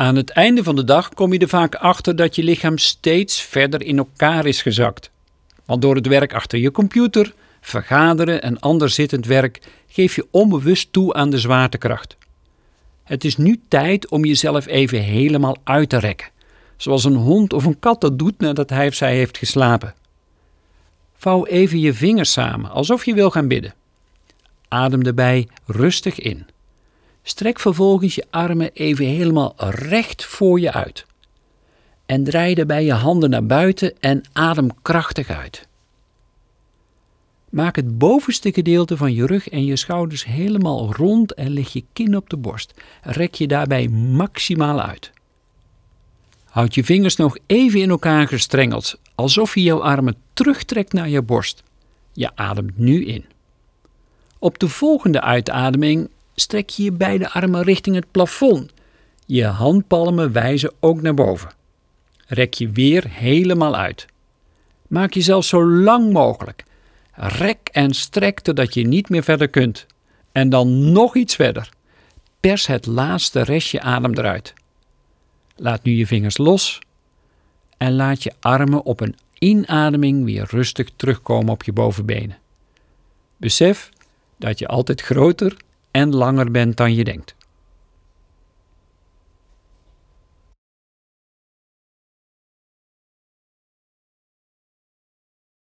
Aan het einde van de dag kom je er vaak achter dat je lichaam steeds verder in elkaar is gezakt. Want door het werk achter je computer, vergaderen en ander zittend werk geef je onbewust toe aan de zwaartekracht. Het is nu tijd om jezelf even helemaal uit te rekken, zoals een hond of een kat dat doet nadat hij of zij heeft geslapen. Vouw even je vingers samen, alsof je wil gaan bidden. Adem erbij rustig in. Strek vervolgens je armen even helemaal recht voor je uit. En draai daarbij je handen naar buiten en adem krachtig uit. Maak het bovenste gedeelte van je rug en je schouders helemaal rond en leg je kin op de borst. Rek je daarbij maximaal uit. Houd je vingers nog even in elkaar gestrengeld, alsof je jouw armen terugtrekt naar je borst. Je ademt nu in. Op de volgende uitademing strek je je beide armen richting het plafond. Je handpalmen wijzen ook naar boven. Rek je weer helemaal uit. Maak jezelf zo lang mogelijk. Rek en strek totdat je niet meer verder kunt. En dan nog iets verder. Pers het laatste restje adem eruit. Laat nu je vingers los en laat je armen op een inademing weer rustig terugkomen op je bovenbenen. Besef dat je altijd groter en langer bent dan je denkt.